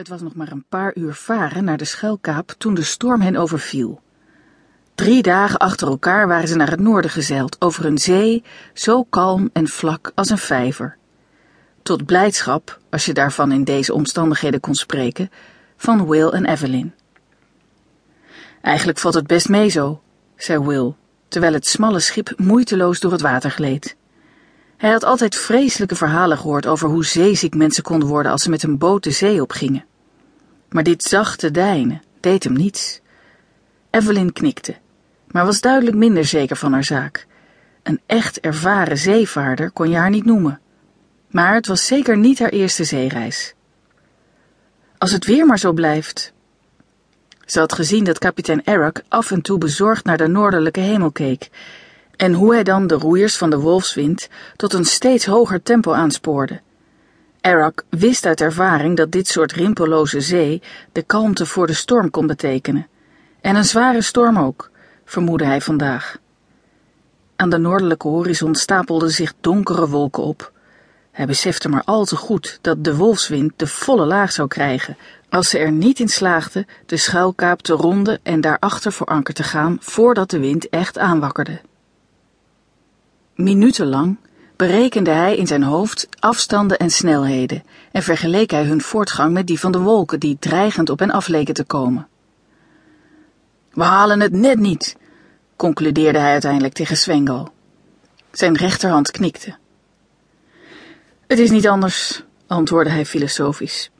Het was nog maar een paar uur varen naar de schuilkaap toen de storm hen overviel. Drie dagen achter elkaar waren ze naar het noorden gezeild, over een zee zo kalm en vlak als een vijver. Tot blijdschap, als je daarvan in deze omstandigheden kon spreken, van Will en Evelyn. Eigenlijk valt het best mee zo, zei Will, terwijl het smalle schip moeiteloos door het water gleed. Hij had altijd vreselijke verhalen gehoord over hoe zeeziek mensen konden worden als ze met een boot de zee opgingen. Maar dit zachte deinen deed hem niets. Evelyn knikte, maar was duidelijk minder zeker van haar zaak. Een echt ervaren zeevaarder kon je haar niet noemen. Maar het was zeker niet haar eerste zeereis. Als het weer maar zo blijft. Ze had gezien dat kapitein Eric af en toe bezorgd naar de noordelijke hemel keek en hoe hij dan de roeiers van de wolfswind tot een steeds hoger tempo aanspoorde. Eric wist uit ervaring dat dit soort rimpelloze zee de kalmte voor de storm kon betekenen. En een zware storm ook, vermoedde hij vandaag. Aan de noordelijke horizon stapelden zich donkere wolken op. Hij besefte maar al te goed dat de wolfswind de volle laag zou krijgen als ze er niet in slaagden de schuilkaap te ronden en daarachter voor anker te gaan voordat de wind echt aanwakkerde. Minutenlang berekende hij in zijn hoofd afstanden en snelheden en vergeleek hij hun voortgang met die van de wolken die dreigend op hen af leken te komen. We halen het net niet, concludeerde hij uiteindelijk tegen Swengal. Zijn rechterhand knikte. Het is niet anders, antwoordde hij filosofisch.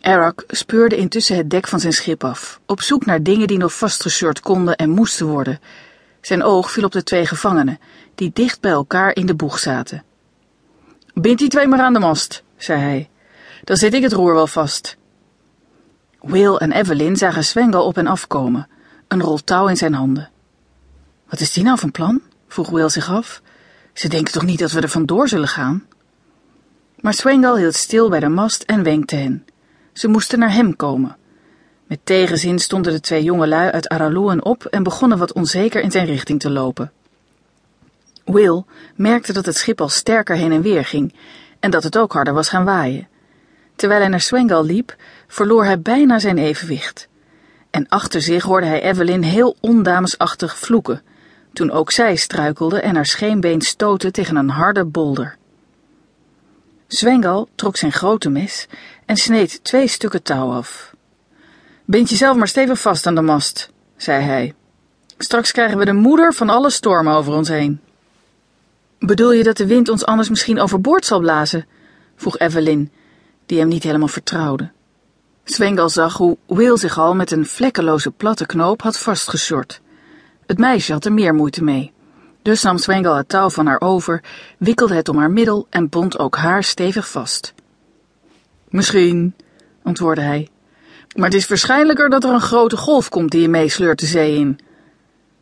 Arak speurde intussen het dek van zijn schip af, op zoek naar dingen die nog vastgescheurd konden en moesten worden. Zijn oog viel op de twee gevangenen, die dicht bij elkaar in de boeg zaten. Bind die twee maar aan de mast, zei hij. Dan zet ik het roer wel vast. Will en Evelyn zagen Swengal op en afkomen, een rol touw in zijn handen. Wat is die nou van plan? vroeg Will zich af. Ze denken toch niet dat we er vandoor zullen gaan? Maar Swengal hield stil bij de mast en wenkte hen. Ze moesten naar hem komen. Met tegenzin stonden de twee jongelui uit Araloen op en begonnen wat onzeker in zijn richting te lopen. Will merkte dat het schip al sterker heen en weer ging en dat het ook harder was gaan waaien. Terwijl hij naar Swengal liep, verloor hij bijna zijn evenwicht. En achter zich hoorde hij Evelyn heel ondamesachtig vloeken, toen ook zij struikelde en haar scheenbeen stootte tegen een harde bolder. Swengal trok zijn grote mes en sneed twee stukken touw af. Bind jezelf maar stevig vast aan de mast, zei hij. Straks krijgen we de moeder van alle stormen over ons heen. Bedoel je dat de wind ons anders misschien overboord zal blazen? vroeg Evelyn, die hem niet helemaal vertrouwde. Swengal zag hoe Will zich al met een vlekkeloze platte knoop had vastgesjord. Het meisje had er meer moeite mee. Dus nam Swengal het touw van haar over, wikkelde het om haar middel en bond ook haar stevig vast. Misschien, antwoordde hij, maar het is waarschijnlijker dat er een grote golf komt die je meesleurt de zee in.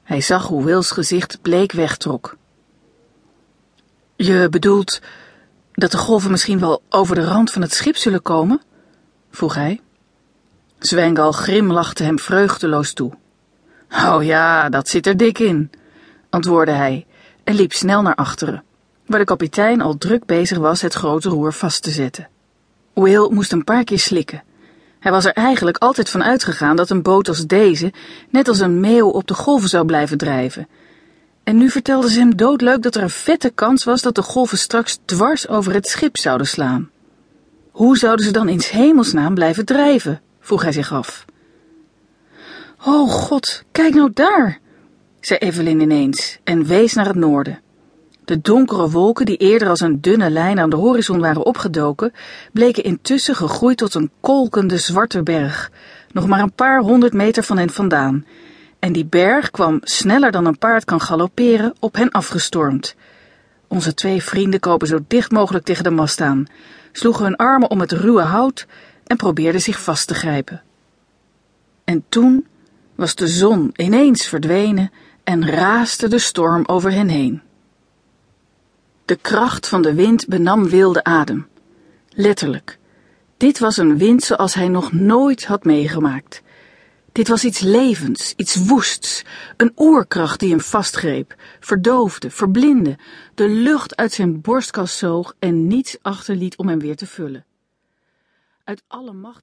Hij zag hoe Wills gezicht bleek wegtrok. Je bedoelt dat de golven misschien wel over de rand van het schip zullen komen? vroeg hij. Zwengal grimlachte hem vreugdeloos toe. Oh ja, dat zit er dik in, antwoordde hij en liep snel naar achteren, waar de kapitein al druk bezig was het grote roer vast te zetten. Will moest een paar keer slikken. Hij was er eigenlijk altijd van uitgegaan dat een boot als deze net als een meeuw op de golven zou blijven drijven. En nu vertelde ze hem doodleuk dat er een vette kans was dat de golven straks dwars over het schip zouden slaan. Hoe zouden ze dan in hemelsnaam blijven drijven? vroeg hij zich af. Oh God, kijk nou daar, zei Evelyn ineens en wees naar het noorden. De donkere wolken, die eerder als een dunne lijn aan de horizon waren opgedoken, bleken intussen gegroeid tot een kolkende zwarte berg, nog maar een paar honderd meter van hen vandaan. En die berg kwam sneller dan een paard kan galopperen op hen afgestormd. Onze twee vrienden kopen zo dicht mogelijk tegen de mast aan, sloegen hun armen om het ruwe hout en probeerden zich vast te grijpen. En toen was de zon ineens verdwenen en raasde de storm over hen heen. De kracht van de wind benam wilde adem. Letterlijk. Dit was een wind zoals hij nog nooit had meegemaakt. Dit was iets levends, iets woests, een oerkracht die hem vastgreep, verdoofde, verblindde, de lucht uit zijn borstkas zoog en niets achterliet om hem weer te vullen. Uit alle macht